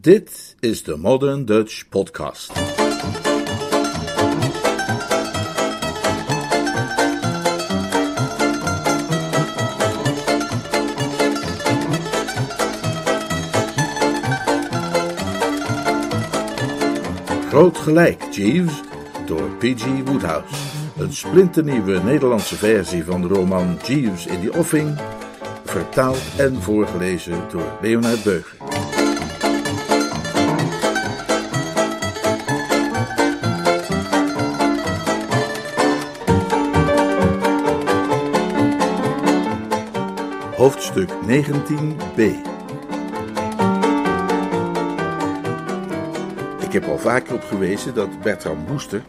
Dit is de Modern Dutch Podcast. Groot gelijk, Jeeves, door P.G. Woodhouse. Een splinternieuwe Nederlandse versie van de roman Jeeves in the Offing, vertaald en voorgelezen door Leonard Beuger. Hoofdstuk 19b Ik heb al vaker op gewezen dat Bertram Woester,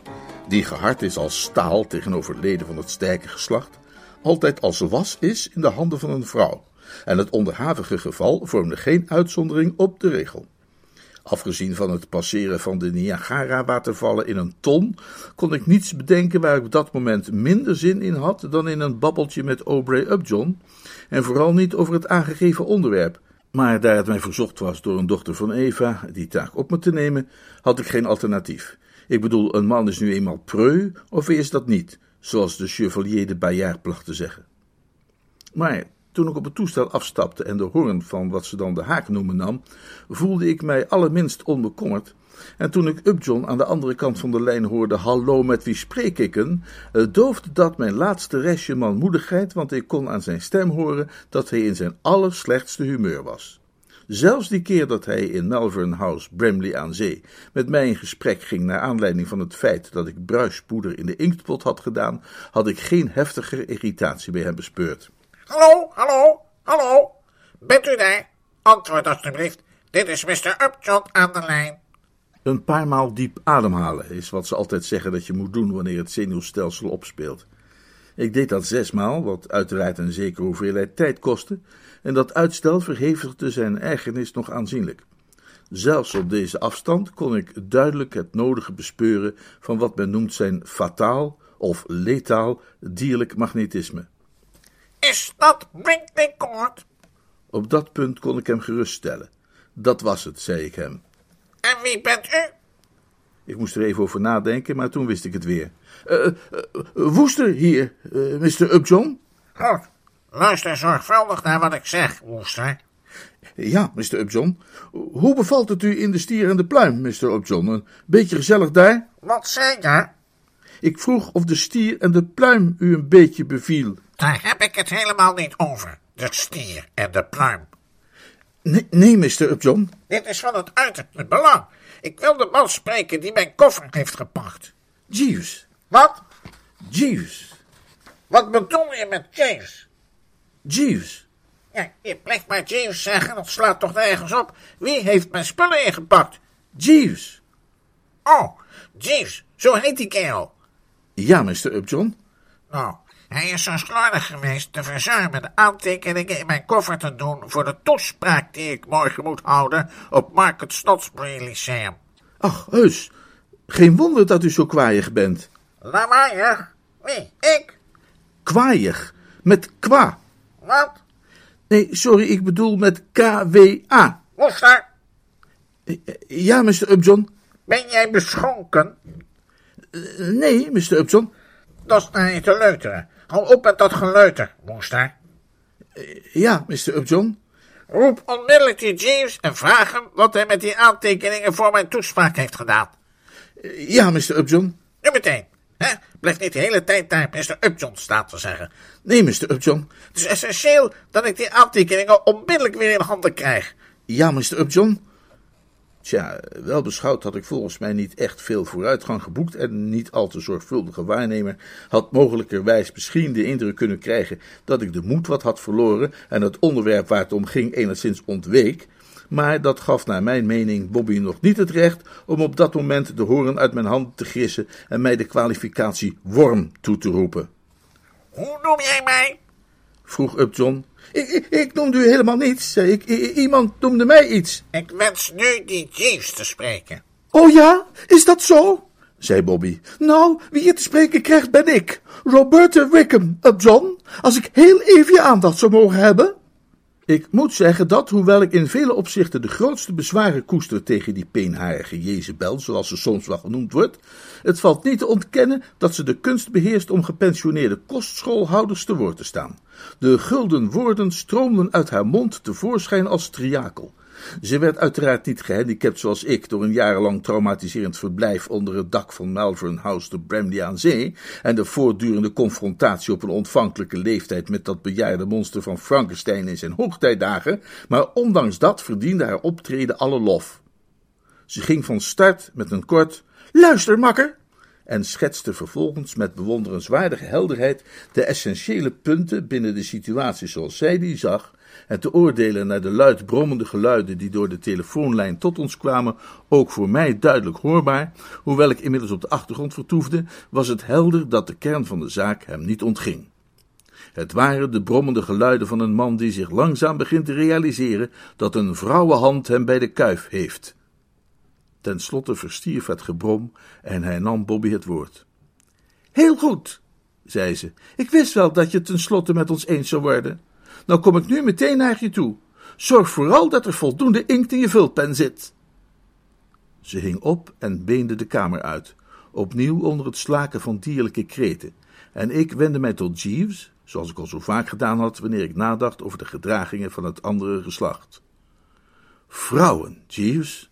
die gehard is als staal tegenover leden van het sterke geslacht, altijd als was is in de handen van een vrouw. En het onderhavige geval vormde geen uitzondering op de regel. Afgezien van het passeren van de Niagara-watervallen in een ton, kon ik niets bedenken waar ik op dat moment minder zin in had dan in een babbeltje met Aubrey Upjohn, en vooral niet over het aangegeven onderwerp. Maar daar het mij verzocht was door een dochter van Eva die taak op me te nemen, had ik geen alternatief. Ik bedoel, een man is nu eenmaal preu, of is dat niet, zoals de chevalier de Bayard placht te zeggen. Maar toen ik op het toestel afstapte en de hoorn van wat ze dan de haak noemen nam, voelde ik mij allerminst onbekommerd. En toen ik Upjohn aan de andere kant van de lijn hoorde: Hallo, met wie spreek ik? Eh, doofde dat mijn laatste restje manmoedigheid, want ik kon aan zijn stem horen dat hij in zijn allerslechtste humeur was. Zelfs die keer dat hij in Malvern House, Bramley aan Zee, met mij in gesprek ging naar aanleiding van het feit dat ik bruispoeder in de inktpot had gedaan, had ik geen heftige irritatie bij hem bespeurd. Hallo, hallo, hallo. Bent u daar? Antwoord alstublieft. Dit is Mr. Upjohn aan de lijn. Een paar maal diep ademhalen is wat ze altijd zeggen dat je moet doen wanneer het zenuwstelsel opspeelt. Ik deed dat zesmaal, wat uiteraard een zekere hoeveelheid tijd kostte, en dat uitstel verhevigde zijn ergernis nog aanzienlijk. Zelfs op deze afstand kon ik duidelijk het nodige bespeuren van wat men noemt zijn fataal of letaal dierlijk magnetisme. Is dat Brinkley Court? Op dat punt kon ik hem geruststellen. Dat was het, zei ik hem. En wie bent u? Ik moest er even over nadenken, maar toen wist ik het weer. Uh, uh, Woester hier, uh, Mr. Upjohn. Goed. Luister zorgvuldig naar wat ik zeg, Woester. Ja, Mr. Upjohn. Hoe bevalt het u in de stier en de pluim, Mr. Upjohn? Een beetje gezellig daar? Wat zei je? Ik vroeg of de stier en de pluim u een beetje beviel. Daar heb ik het helemaal niet over. De stier en de pluim. Nee, nee Mr. Upjohn. Dit is van het uiterste belang. Ik wil de man spreken die mijn koffer heeft gepakt. Jeeves. Wat? Jeeves. Wat bedoel je met Jeeves? Jeeves. Ja, je blijft maar Jeeves zeggen, dat slaat toch nergens op. Wie heeft mijn spullen ingepakt? Jeeves. Oh, Jeeves, zo heet die kerel. Ja, Mr. Upjohn. Nou, hij is zo slordig geweest te verzuimen de aantekeningen in mijn koffer te doen voor de toespraak die ik morgen moet houden op Market Snodsbury Lyceum. Ach, heus. Geen wonder dat u zo kwaaiig bent. Lawaaiig? Wie, ik? Kwaaiig. Met kwa. Wat? Nee, sorry, ik bedoel met K-W-A. Woester, Ja, Mr. Upjohn. ben jij beschonken? Nee, Mr. Upjohn. Dat is naar je te leuteren. Hou op met dat geleuter, Woester. Ja, Mr. Upjohn. Roep onmiddellijk die Jeeves en vraag hem wat hij met die aantekeningen voor mijn toespraak heeft gedaan. Ja, Mr. Upjohn. Nu meteen. Hè? Blijf niet de hele tijd daar Mr. Upjohn staan te zeggen. Nee, Mr. Upjohn. Het is essentieel dat ik die aantekeningen onmiddellijk weer in handen krijg. Ja, Mr. Upjohn. Tja, wel beschouwd had ik volgens mij niet echt veel vooruitgang geboekt en niet al te zorgvuldige waarnemer had mogelijkerwijs misschien de indruk kunnen krijgen dat ik de moed wat had verloren en het onderwerp waar het om ging enigszins ontweek. Maar dat gaf naar mijn mening Bobby nog niet het recht om op dat moment de horen uit mijn hand te gissen en mij de kwalificatie worm toe te roepen. Hoe noem jij mij? Vroeg Upjohn. Ik, ik, ik noemde u helemaal niets, zei ik. Iemand noemde mij iets. Ik wens nu die Jeeves te spreken. Oh ja, is dat zo? zei Bobby. Nou, wie je te spreken krijgt ben ik. Roberta Wickham, Upjohn. Als ik heel even je aandacht zou mogen hebben. Ik moet zeggen dat, hoewel ik in vele opzichten de grootste bezwaren koester tegen die peenharige Jezebel, zoals ze soms wel genoemd wordt, het valt niet te ontkennen dat ze de kunst beheerst om gepensioneerde kostschoolhouders te woord te staan. De gulden woorden stroomden uit haar mond tevoorschijn als triakel. Ze werd uiteraard niet gehandicapt zoals ik door een jarenlang traumatiserend verblijf onder het dak van Malvern House te Bramley aan Zee en de voortdurende confrontatie op een ontvankelijke leeftijd met dat bejaarde monster van Frankenstein in zijn hoogtijdagen, maar ondanks dat verdiende haar optreden alle lof. Ze ging van start met een kort Luister, makker! en schetste vervolgens met bewonderenswaardige helderheid de essentiële punten binnen de situatie zoals zij die zag en te oordelen naar de luid brommende geluiden die door de telefoonlijn tot ons kwamen, ook voor mij duidelijk hoorbaar, hoewel ik inmiddels op de achtergrond vertoefde, was het helder dat de kern van de zaak hem niet ontging. Het waren de brommende geluiden van een man die zich langzaam begint te realiseren dat een vrouwenhand hem bij de kuif heeft. Ten slotte verstierf het gebrom en hij nam Bobby het woord. Heel goed, zei ze. Ik wist wel dat je het tenslotte met ons eens zou worden. Nou kom ik nu meteen naar je toe. Zorg vooral dat er voldoende inkt in je vulpen zit. Ze hing op en beende de kamer uit, opnieuw onder het slaken van dierlijke kreten, en ik wendde mij tot Jeeves, zoals ik al zo vaak gedaan had wanneer ik nadacht over de gedragingen van het andere geslacht. Vrouwen, Jeeves?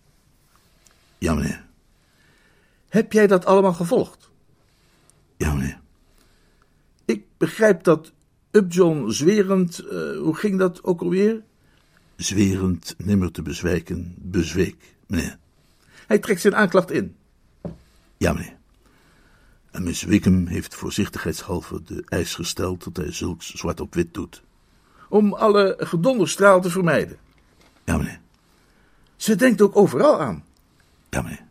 Ja, meneer. Heb jij dat allemaal gevolgd? Ja, meneer. Ik begrijp dat Upjohn zwerend, uh, hoe ging dat ook alweer? Zwerend nimmer te bezwijken, bezweek, meneer. Hij trekt zijn aanklacht in. Ja, meneer. En Miss Wickham heeft voorzichtigheidshalve de eis gesteld dat hij zulks zwart op wit doet. Om alle gedonderstraal te vermijden. Ja, meneer. Ze denkt ook overal aan. Ja, meneer.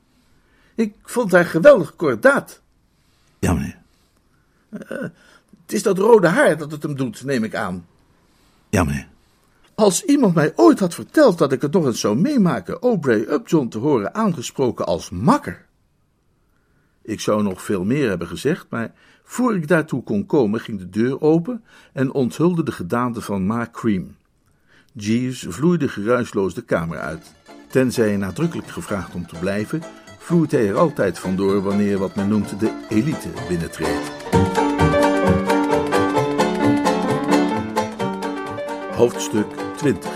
Ik vond haar geweldig kordaat. Ja, meneer. Uh, het is dat rode haar dat het hem doet, neem ik aan. Ja, meneer. Als iemand mij ooit had verteld dat ik het nog eens zou meemaken Aubrey Upjohn te horen aangesproken als makker. Ik zou nog veel meer hebben gezegd, maar voor ik daartoe kon komen ging de deur open en onthulde de gedaante van Ma Cream. Jeeves vloeide geruisloos de kamer uit. Tenzij hij nadrukkelijk gevraagd om te blijven, vloeit hij er altijd vandoor wanneer wat men noemt de elite binnentreedt. Hoofdstuk 20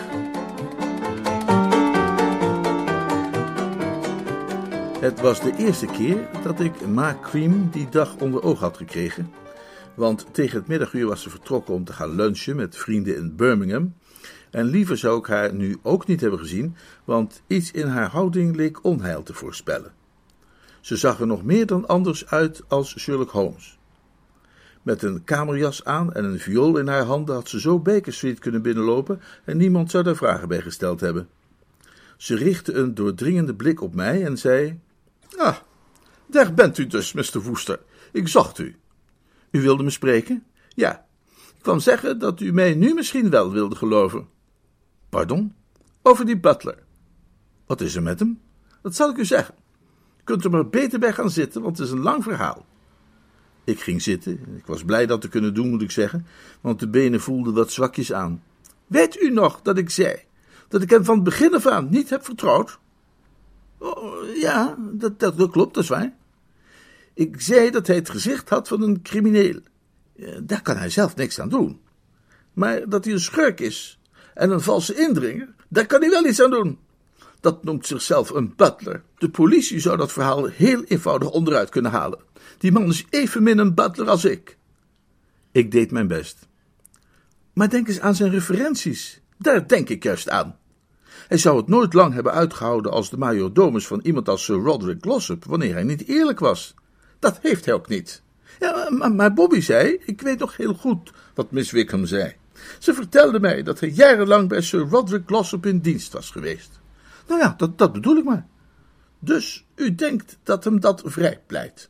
Het was de eerste keer dat ik Ma Cream die dag onder oog had gekregen. Want tegen het middaguur was ze vertrokken om te gaan lunchen met vrienden in Birmingham. En liever zou ik haar nu ook niet hebben gezien, want iets in haar houding leek onheil te voorspellen. Ze zag er nog meer dan anders uit als Sherlock Holmes. Met een kamerjas aan en een viool in haar handen had ze zo Baker Street kunnen binnenlopen en niemand zou daar vragen bij gesteld hebben. Ze richtte een doordringende blik op mij en zei: Ah, daar bent u dus, Mr. Woester. Ik zocht u. U wilde me spreken? Ja. Ik kwam zeggen dat u mij nu misschien wel wilde geloven. Pardon? Over die butler. Wat is er met hem? Dat zal ik u zeggen. U kunt er maar beter bij gaan zitten, want het is een lang verhaal. Ik ging zitten. Ik was blij dat te kunnen doen, moet ik zeggen, want de benen voelden wat zwakjes aan. Weet u nog dat ik zei dat ik hem van het begin af aan niet heb vertrouwd? Oh, ja, dat, dat, dat, klopt, dat is waar. Ik zei dat hij het gezicht had van een crimineel. Daar kan hij zelf niks aan doen. Maar dat hij een schurk is en een valse indringer, daar kan hij wel iets aan doen. Dat noemt zichzelf een butler. De politie zou dat verhaal heel eenvoudig onderuit kunnen halen. Die man is evenmin een butler als ik. Ik deed mijn best. Maar denk eens aan zijn referenties. Daar denk ik juist aan. Hij zou het nooit lang hebben uitgehouden als de majordomus van iemand als Sir Roderick Glossop, wanneer hij niet eerlijk was. Dat heeft hij ook niet. Ja, maar, Bobby zei, ik weet nog heel goed wat Miss Wickham zei. Ze vertelde mij dat hij jarenlang bij Sir Roderick Glossop in dienst was geweest. Nou ja, dat, dat bedoel ik maar. Dus u denkt dat hem dat vrijpleit?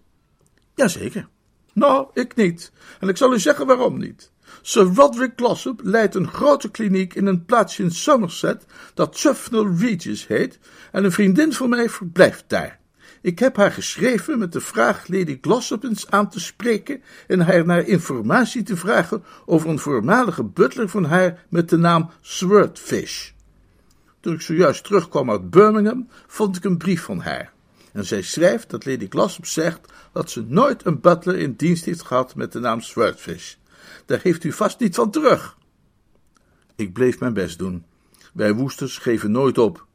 Jazeker. Nou, ik niet. En ik zal u zeggen waarom niet. Sir Roderick Glossop leidt een grote kliniek in een plaatsje in Somerset dat Tufnell Regis heet en een vriendin van mij verblijft daar. Ik heb haar geschreven met de vraag Lady Glossop eens aan te spreken en haar naar informatie te vragen over een voormalige butler van haar met de naam Swordfish. Toen ik zojuist terugkwam uit Birmingham, vond ik een brief van haar. En zij schrijft dat Lady Glossop zegt dat ze nooit een butler in dienst heeft gehad met de naam Swordfish. Daar heeft u vast niet van terug. Ik bleef mijn best doen. Wij woesters geven nooit op.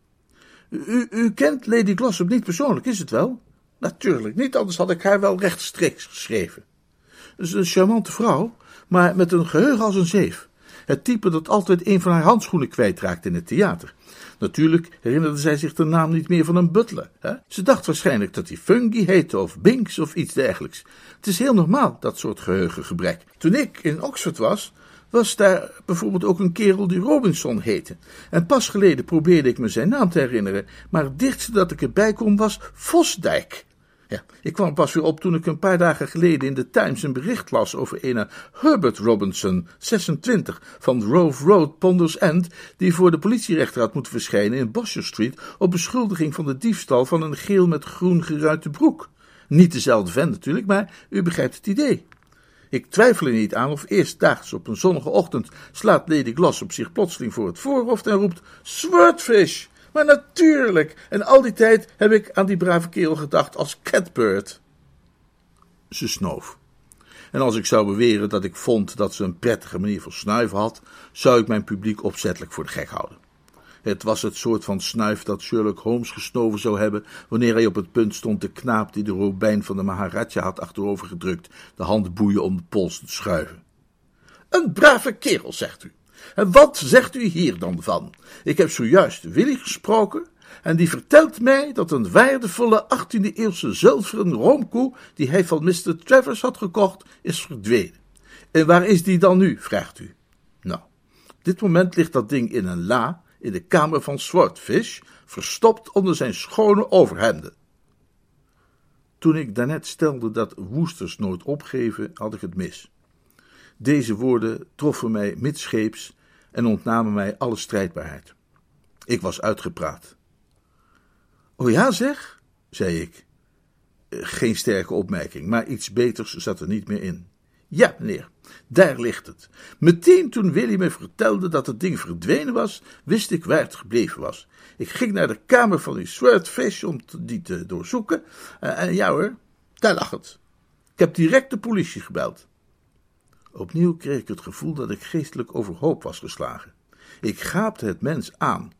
U, u kent Lady Glossop niet persoonlijk, is het wel? Natuurlijk niet, anders had ik haar wel rechtstreeks geschreven. Ze is een charmante vrouw, maar met een geheugen als een zeef. Het type dat altijd een van haar handschoenen kwijtraakt in het theater. Natuurlijk herinnerde zij zich de naam niet meer van een butler. Hè? Ze dacht waarschijnlijk dat hij Fungi heette of Binks of iets dergelijks. Het is heel normaal, dat soort geheugengebrek. Toen ik in Oxford was, was daar bijvoorbeeld ook een kerel die Robinson heette. En pas geleden probeerde ik me zijn naam te herinneren, maar het dichtste dat ik erbij kon was Vosdijk. Ja, ik kwam pas weer op toen ik een paar dagen geleden in de Times een bericht las over een Herbert Robinson, 26, van Rove Road, Ponders End, die voor de politierechter had moeten verschijnen in Bosher Street op beschuldiging van de diefstal van een geel met groen geruite broek. Niet dezelfde vent natuurlijk, maar u begrijpt het idee. Ik twijfel er niet aan of eerstdaags op een zonnige ochtend slaat Lady Glossop zich plotseling voor het voorhoofd en roept Swordfish! Maar natuurlijk, en al die tijd heb ik aan die brave kerel gedacht als Catbird. Ze snoof. En als ik zou beweren dat ik vond dat ze een prettige manier van snuiven had, zou ik mijn publiek opzettelijk voor de gek houden. Het was het soort van snuif dat Sherlock Holmes gesnoven zou hebben wanneer hij op het punt stond de knaap die de robijn van de Maharaja had achterover gedrukt, de handboeien om de pols te schuiven. Een brave kerel, zegt u. En wat zegt u hier dan van? Ik heb zojuist Willy gesproken en die vertelt mij dat een waardevolle 18e-eeuwse zilveren roomkoe die hij van Mr. Travers had gekocht, is verdwenen. En waar is die dan nu, vraagt u? Nou, op dit moment ligt dat ding in een la in de kamer van Swordfish, verstopt onder zijn schone overhemden. Toen ik daarnet stelde dat woesters nooit opgeven, had ik het mis. Deze woorden troffen mij midscheeps en ontnamen mij alle strijdbaarheid. Ik was uitgepraat. O ja, zeg, zei ik. Geen sterke opmerking, maar iets beters zat er niet meer in. Ja, meneer, daar ligt het. Meteen toen Willy me vertelde dat het ding verdwenen was, wist ik waar het gebleven was. Ik ging naar de kamer van die Swordfish om die te doorzoeken. Uh, en ja hoor, daar lag het. Ik heb direct de politie gebeld. Opnieuw kreeg ik het gevoel dat ik geestelijk overhoop was geslagen. Ik gaapte het mens aan.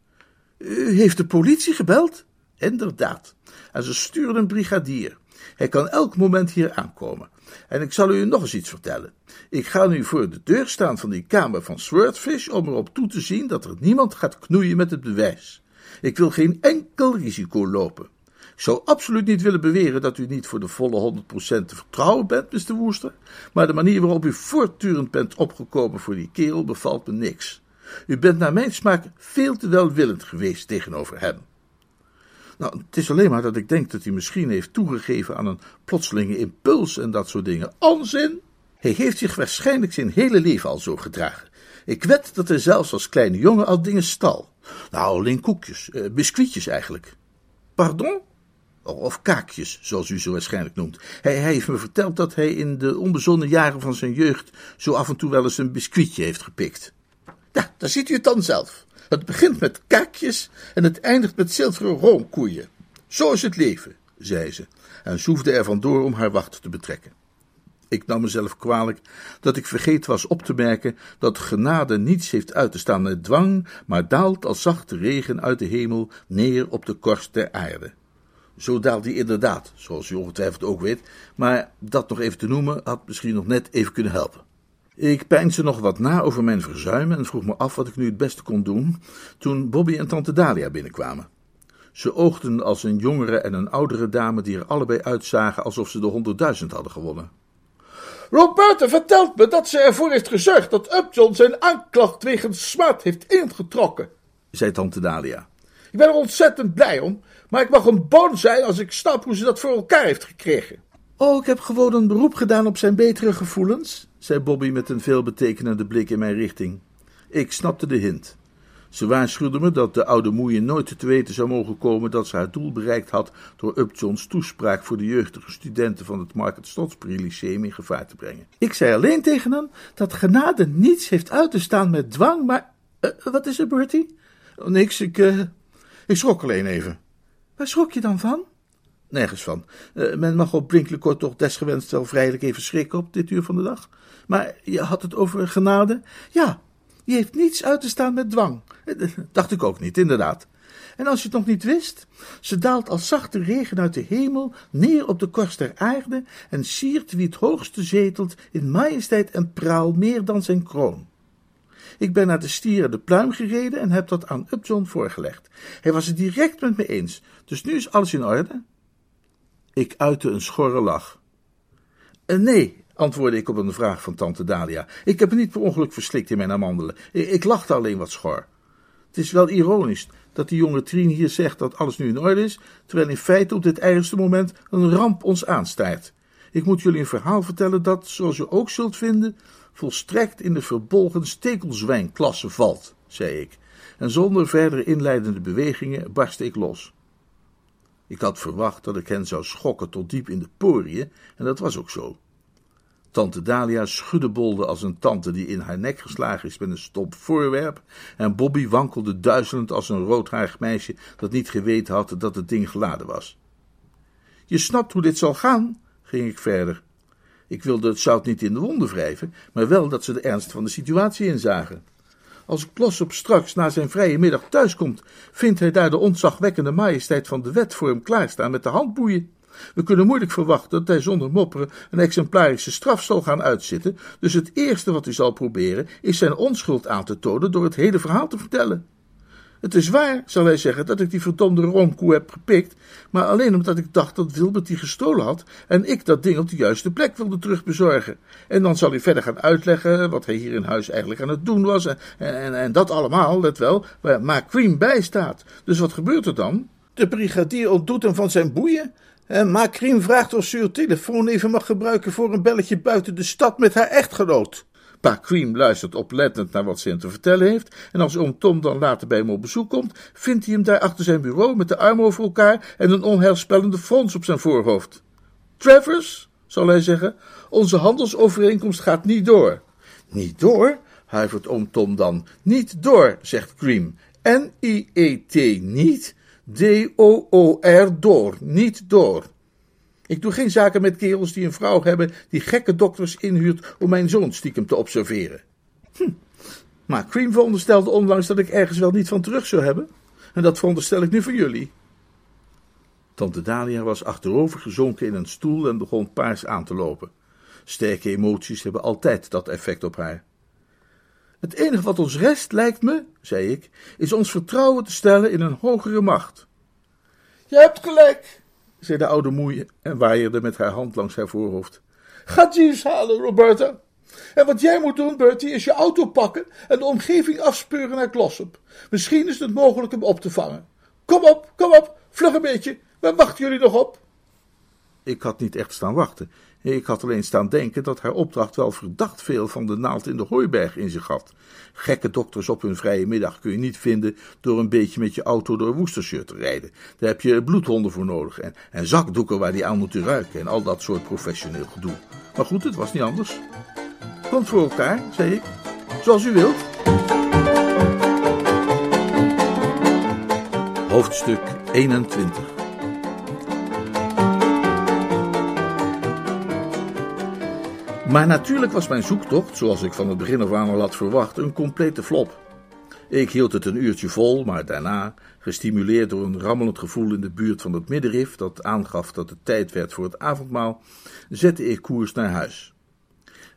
U heeft de politie gebeld? Inderdaad. En ze stuurden een brigadier. Hij kan elk moment hier aankomen. En ik zal u nog eens iets vertellen. Ik ga nu voor de deur staan van die kamer van Swordfish om erop toe te zien dat er niemand gaat knoeien met het bewijs. Ik wil geen enkel risico lopen. Zou absoluut niet willen beweren dat u niet voor de volle 100% te vertrouwen bent, Mr. Woester, maar de manier waarop u voortdurend bent opgekomen voor die kerel bevalt me niks. U bent naar mijn smaak veel te welwillend geweest tegenover hem. Nou, het is alleen maar dat ik denk dat hij misschien heeft toegegeven aan een plotselinge impuls en dat soort dingen. Onzin! Hij heeft zich waarschijnlijk zijn hele leven al zo gedragen. Ik wed dat hij zelfs als kleine jongen al dingen stal. Nou, alleen koekjes, eh, biscuitjes eigenlijk. Pardon? Of kaakjes, zoals u ze waarschijnlijk noemt. Hij, hij, heeft me verteld dat hij in de onbezonnen jaren van zijn jeugd zo af en toe wel eens een biscuitje heeft gepikt. Ja, daar ziet u het dan zelf. Het begint met kaakjes en het eindigt met zilveren roomkoeien. Zo is het leven, zei ze, en zoefde er vandoor om haar wacht te betrekken. Ik nam mezelf kwalijk dat ik vergeten was op te merken dat genade niets heeft uit te staan met dwang, maar daalt als zachte regen uit de hemel neer op de korst der aarde. Zo daalt die inderdaad, zoals u ongetwijfeld ook weet, maar dat nog even te noemen had misschien nog net even kunnen helpen. Ik peinsde nog wat na over mijn verzuimen en vroeg me af wat ik nu het beste kon doen, toen Bobby en tante Dalia binnenkwamen. Ze oogden als een jongere en een oudere dame die er allebei uitzagen alsof ze de honderdduizend hadden gewonnen. Roberta vertelt me dat ze ervoor heeft gezorgd dat Upjohn zijn aanklacht wegens smaad heeft ingetrokken, zei tante Dalia. Ik ben er ontzettend blij om, maar ik mag een boon zijn als ik snap hoe ze dat voor elkaar heeft gekregen. Oh, ik heb gewoon een beroep gedaan op zijn betere gevoelens, zei Bobby met een veelbetekenende blik in mijn richting. Ik snapte de hint. Ze waarschuwde me dat de oude moeie nooit te weten zou mogen komen dat ze haar doel bereikt had door Upjohn's toespraak voor de jeugdige studenten van het Market Stotsbury Lyceum in gevaar te brengen. Ik zei alleen tegen hem dat genade niets heeft uit te staan met dwang, maar... Uh, wat is er, Bertie? Oh, niks, ik, uh, ik schrok alleen even. Waar schrok je dan van? Nergens van. Uh, men mag op Brinkley toch desgewenst wel vrijelijk even schrikken op dit uur van de dag. Maar je had het over genade? Ja, die heeft niets uit te staan met dwang. Dacht ik ook niet, inderdaad. En als je het nog niet wist, ze daalt als zachte regen uit de hemel neer op de korst der aarde en siert wie het hoogste zetelt in majesteit en praal meer dan zijn kroon. Ik ben naar de stieren de pluim gereden en heb dat aan Upjohn voorgelegd. Hij was het direct met me eens, dus nu is alles in orde. Ik uitte een schorre lach. Uh, nee, antwoordde ik op een vraag van tante Dalia. Ik heb me niet per ongeluk verslikt in mijn amandelen. Ik, lachte alleen wat schor. Het is wel ironisch dat die jonge Trien hier zegt dat alles nu in orde is, terwijl in feite op dit ergste moment een ramp ons aanstaart. Ik moet jullie een verhaal vertellen dat, zoals u ook zult vinden, volstrekt in de verbolgen stekelzwijnklasse valt, zei ik, en zonder verdere inleidende bewegingen barstte ik los. Ik had verwacht dat ik hen zou schokken tot diep in de poriën, en dat was ook zo. Tante Dalia schuddebolde als een tante die in haar nek geslagen is met een stop voorwerp, en Bobby wankelde duizelend als een roodhaarig meisje dat niet geweten had dat het ding geladen was. Je snapt hoe dit zal gaan, ging ik verder. Ik wilde het zout niet in de wonden wrijven, maar wel dat ze de ernst van de situatie inzagen. Als op straks na zijn vrije middag thuiskomt, vindt hij daar de ontzagwekkende majesteit van de wet voor hem klaarstaan met de handboeien. We kunnen moeilijk verwachten dat hij zonder mopperen een exemplarische straf zal gaan uitzitten, dus het eerste wat hij zal proberen is zijn onschuld aan te tonen door het hele verhaal te vertellen. Het is waar, zal hij zeggen, dat ik die verdomde roomkoe heb gepikt, maar alleen omdat ik dacht dat Wilbert die gestolen had en ik dat ding op de juiste plek wilde terugbezorgen. En dan zal hij verder gaan uitleggen wat hij hier in huis eigenlijk aan het doen was en, en, dat allemaal, let wel, waar McQueen bij staat. Dus wat gebeurt er dan? De brigadier ontdoet hem van zijn boeien en McQueen vraagt of ze uw telefoon even mag gebruiken voor een belletje buiten de stad met haar echtgenoot. Pa Cream luistert oplettend naar wat hem te vertellen heeft, en als oom Tom dan later bij hem op bezoek komt, vindt hij hem daar achter zijn bureau met de armen over elkaar en een onheilspellende frons op zijn voorhoofd. Travers, zal hij zeggen, onze handelsovereenkomst gaat niet door. Niet door? huivert oom Tom dan. Niet door, zegt Cream. N-I-E-T niet, D-O-O-R door, niet door. Ik doe geen zaken met kerels die een vrouw hebben die gekke dokters inhuurt om mijn zoon stiekem te observeren. Hm. Maar Cream veronderstelde onlangs dat ik ergens wel niet van terug zou hebben. En dat veronderstel ik nu voor jullie. Tante Dalia was achterover gezonken in een stoel en begon paars aan te lopen. Sterke emoties hebben altijd dat effect op haar. Het enige wat ons rest, lijkt me, zei ik, is ons vertrouwen te stellen in een hogere macht. Je hebt gelijk, zei de oude moeie en waaierde met haar hand langs haar voorhoofd. Ga Jeeves halen, Roberta. En wat jij moet doen, Bertie, is je auto pakken en de omgeving afspeuren naar Glossop. Misschien is het mogelijk hem op te vangen. Kom op, kom op, vlug een beetje. Waar wachten jullie nog op? Ik had niet echt staan wachten. Ik had alleen staan denken dat haar opdracht wel verdacht veel van de naald in de hooiberg in zich had. Gekke dokters op hun vrije middag kun je niet vinden door een beetje met je auto door Worcestershire te rijden. Daar heb je bloedhonden voor nodig en, en zakdoeken waar die aan moeten ruiken en al dat soort professioneel gedoe. Maar goed, het was niet anders. Komt voor elkaar, zei ik. Zoals u wilt. Hoofdstuk 21 Maar natuurlijk was mijn zoektocht, zoals ik van het begin af aan al had verwacht, een complete flop. Ik hield het een uurtje vol, maar daarna, gestimuleerd door een rammelend gevoel in de buurt van het middenrif dat aangaf dat het tijd werd voor het avondmaal, zette ik koers naar huis.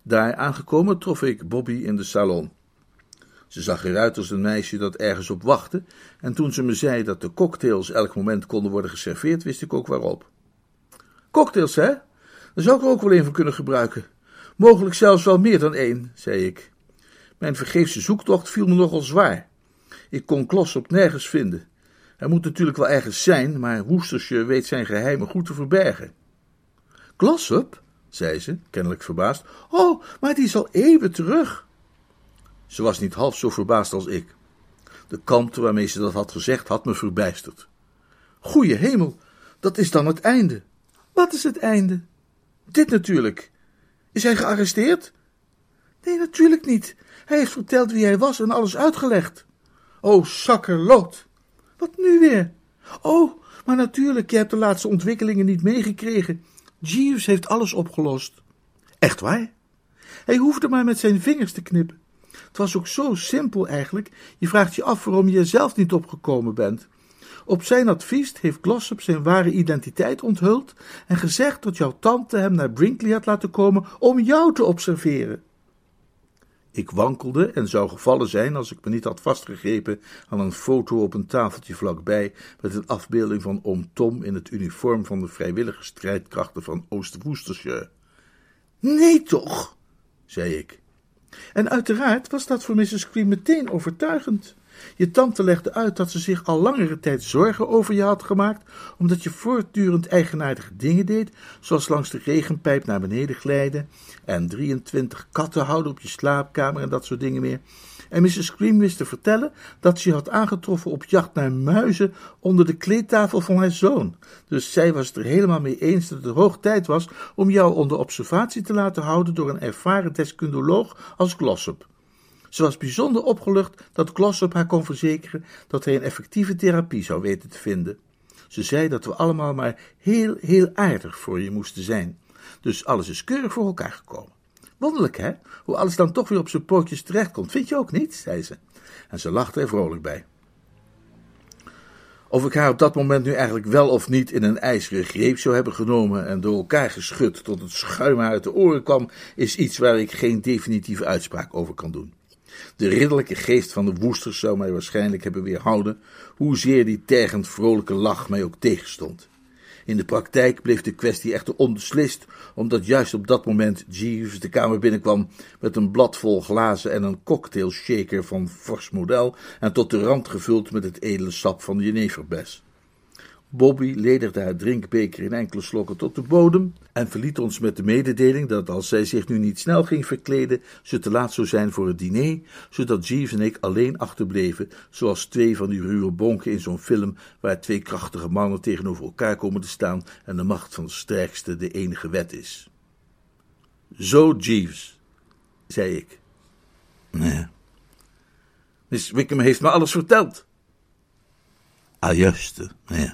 Daar aangekomen trof ik Bobby in de salon. Ze zag eruit als een meisje dat ergens op wachtte, en toen ze me zei dat de cocktails elk moment konden worden geserveerd, wist ik ook waarop. Cocktails, hè? Daar zou ik er ook wel een van kunnen gebruiken. Mogelijk zelfs wel meer dan één, zei ik. Mijn vergeefse zoektocht viel me nogal zwaar. Ik kon op nergens vinden. Hij moet natuurlijk wel ergens zijn, maar Woestersje weet zijn geheimen goed te verbergen. Glossop, zei ze, kennelijk verbaasd. Oh, maar die is al eeuwen terug. Ze was niet half zo verbaasd als ik. De kalmte waarmee ze dat had gezegd had me verbijsterd. Goeie hemel, dat is dan het einde. Wat is het einde? Dit natuurlijk. Is hij gearresteerd? Nee, natuurlijk niet. Hij heeft verteld wie hij was en alles uitgelegd. Oh, zakkerloot. Wat nu weer? Oh, maar natuurlijk, je hebt de laatste ontwikkelingen niet meegekregen. Jeeves heeft alles opgelost. Echt waar? Hij hoefde maar met zijn vingers te knippen. Het was ook zo simpel eigenlijk. Je vraagt je af waarom je er zelf niet opgekomen bent. Op zijn advies heeft Glossop zijn ware identiteit onthuld en gezegd dat jouw tante hem naar Brinkley had laten komen om jou te observeren. Ik wankelde en zou gevallen zijn als ik me niet had vastgegrepen aan een foto op een tafeltje vlakbij met een afbeelding van oom Tom in het uniform van de vrijwillige strijdkrachten van Oost-Worcestershire. Nee toch, zei ik. En uiteraard was dat voor Mrs. Cream meteen overtuigend. Je tante legde uit dat ze zich al langere tijd zorgen over je had gemaakt, omdat je voortdurend eigenaardige dingen deed, zoals langs de regenpijp naar beneden glijden en 23 katten houden op je slaapkamer en dat soort dingen meer. En Mrs. Scream wist te vertellen dat ze je had aangetroffen op jacht naar muizen onder de kleedtafel van haar zoon. Dus zij was het er helemaal mee eens dat het hoog tijd was om jou onder observatie te laten houden door een ervaren deskundoloog als Glossop. Ze was bijzonder opgelucht dat Glossop haar kon verzekeren dat hij een effectieve therapie zou weten te vinden. Ze zei dat we allemaal maar heel, heel aardig voor je moesten zijn. Dus alles is keurig voor elkaar gekomen. Wonderlijk, hè? Hoe alles dan toch weer op zijn pootjes terechtkomt. Vind je ook niet? zei ze. En ze lachte er vrolijk bij. Of ik haar op dat moment nu eigenlijk wel of niet in een ijzeren greep zou hebben genomen en door elkaar geschud tot het schuim uit de oren kwam, is iets waar ik geen definitieve uitspraak over kan doen. De ridderlijke geest van de woesters zou mij waarschijnlijk hebben weerhouden, hoezeer die tergend vrolijke lach mij ook tegenstond. In de praktijk bleef de kwestie echter onbeslist, omdat juist op dat moment Jeeves de kamer binnenkwam met een blad vol glazen en een cocktailshaker van fors model en tot de rand gevuld met het edele sap van de jeneverbes. Bobby ledigde haar drinkbeker in enkele slokken tot de bodem en verliet ons met de mededeling dat als zij zich nu niet snel ging verkleden, ze te laat zou zijn voor het diner, zodat Jeeves en ik alleen achterbleven, zoals twee van die ruwe bonken in zo'n film waar twee krachtige mannen tegenover elkaar komen te staan en de macht van de sterkste de enige wet is. Zo, Jeeves, zei ik. Nee. Miss Wickham heeft me alles verteld. Ah, juist, nee.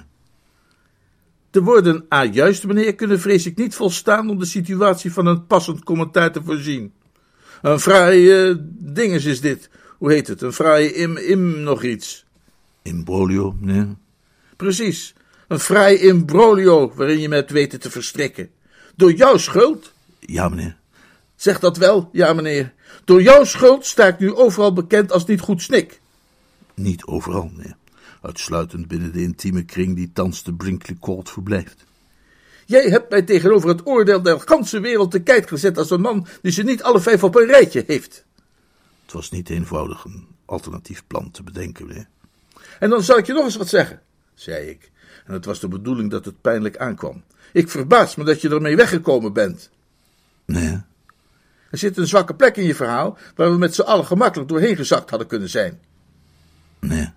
De woorden ah juist meneer kunnen vrees ik niet volstaan om de situatie van een passend commentaar te voorzien. Een fraaie uh, dinges is dit. Hoe heet het? Een fraaie im, im nog iets. Imbroglio, meneer? Precies. Een fraai imbroglio waarin je met weten te verstrikken. Door jouw schuld? Ja, meneer. Zeg dat wel, ja, meneer. Door jouw schuld sta ik nu overal bekend als niet goed snik. Niet overal, meneer uitsluitend binnen de intieme kring die thans de Brinkley Court verblijft. Jij hebt mij tegenover het oordeel der ganse wereld te kijk gezet als een man die ze niet alle vijf op een rijtje heeft. Het was niet eenvoudig een alternatief plan te bedenken, meneer. En dan zal ik je nog eens wat zeggen, zei ik. En het was de bedoeling dat het pijnlijk aankwam. Ik verbaas me dat je ermee weggekomen bent. Nee. Er zit een zwakke plek in je verhaal waar we met z'n allen gemakkelijk doorheen gezakt hadden kunnen zijn. Nee.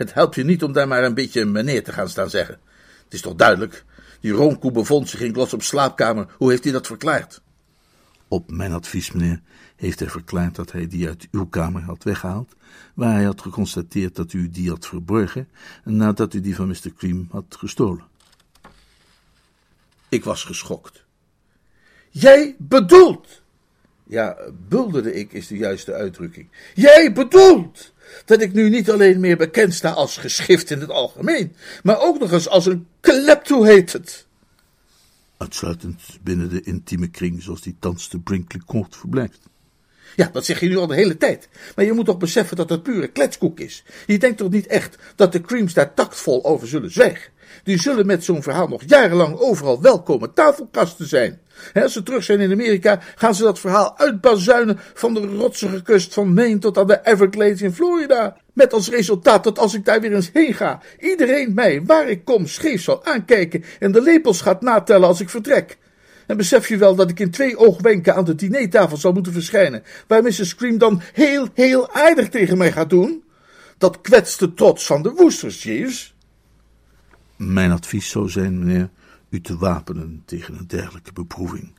Het helpt je niet om daar maar een beetje meneer te gaan staan zeggen. Het is toch duidelijk, die roomkoe bevond zich in Gloss op slaapkamer. Hoe heeft hij dat verklaard? Op mijn advies, meneer, heeft hij verklaard dat hij die uit uw kamer had weggehaald, waar hij had geconstateerd dat u die had verborgen, nadat u die van Mr. Cream had gestolen. Ik was geschokt. Jij bedoelt ja, bulderde ik is de juiste uitdrukking. Jij bedoelt dat ik nu niet alleen meer bekend sta als geschift in het algemeen, maar ook nog eens als een klepto heet het. Uitsluitend binnen de intieme kring zoals die thans de Brinkley Court verblijft. Ja, dat zeg je nu al de hele tijd. Maar je moet toch beseffen dat het pure kletskoek is. Je denkt toch niet echt dat de Creams daar tactvol over zullen zwijgen? Die zullen met zo'n verhaal nog jarenlang overal welkome tafelkasten zijn. als ze terug zijn in Amerika, gaan ze dat verhaal uitbazuinen van de rotsige kust van Maine tot aan de Everglades in Florida. Met als resultaat dat als ik daar weer eens heen ga, iedereen mij, waar ik kom, scheef zal aankijken en de lepels gaat natellen als ik vertrek. En besef je wel dat ik in twee oogwenken aan de dinertafel zal moeten verschijnen, waar Mrs. Scream dan heel, heel aardig tegen mij gaat doen? Dat kwetst de trots van de Woesters, Jeeves. Mijn advies zou zijn, meneer, u te wapenen tegen een dergelijke beproeving.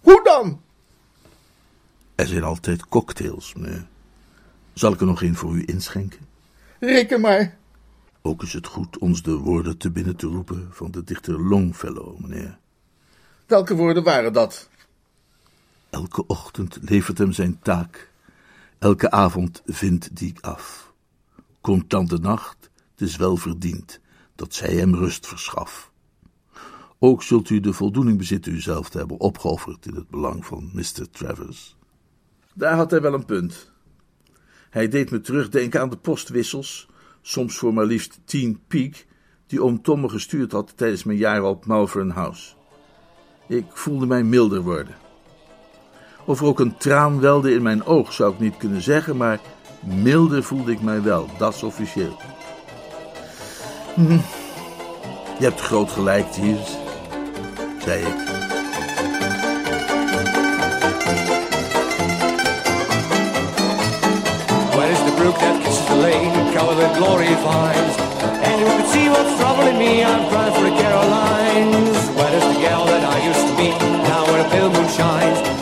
Hoe dan? Er zijn altijd cocktails, meneer. Zal ik er nog een voor u inschenken? Reken maar. Ook is het goed ons de woorden te binnen te roepen van de dichter Longfellow, meneer. Welke woorden waren dat? Elke ochtend levert hem zijn taak. Elke avond vindt die af. Komt dan de nacht, het is wel verdiend dat zij hem rust verschaf. Ook zult u de voldoening bezitten uzelf te hebben opgeofferd in het belang van Mr. Travers. Daar had hij wel een punt. Hij deed me terugdenken aan de postwissels, soms voor maar liefst tien piek, die oom Tom me gestuurd had tijdens mijn jaren op Malvern House. Ik voelde mij milder worden. Of er ook een traan welde in mijn oog, zou ik niet kunnen zeggen, maar milder voelde ik mij wel, dat is officieel. Je hebt groot gelijk, Tiers, zei ik. is the brook that kisses the lane, covered with glory vines? And you can see what's troubling me, I'm crying for the Carolines. Where is the gal that I used to be, now where the pale moon shines?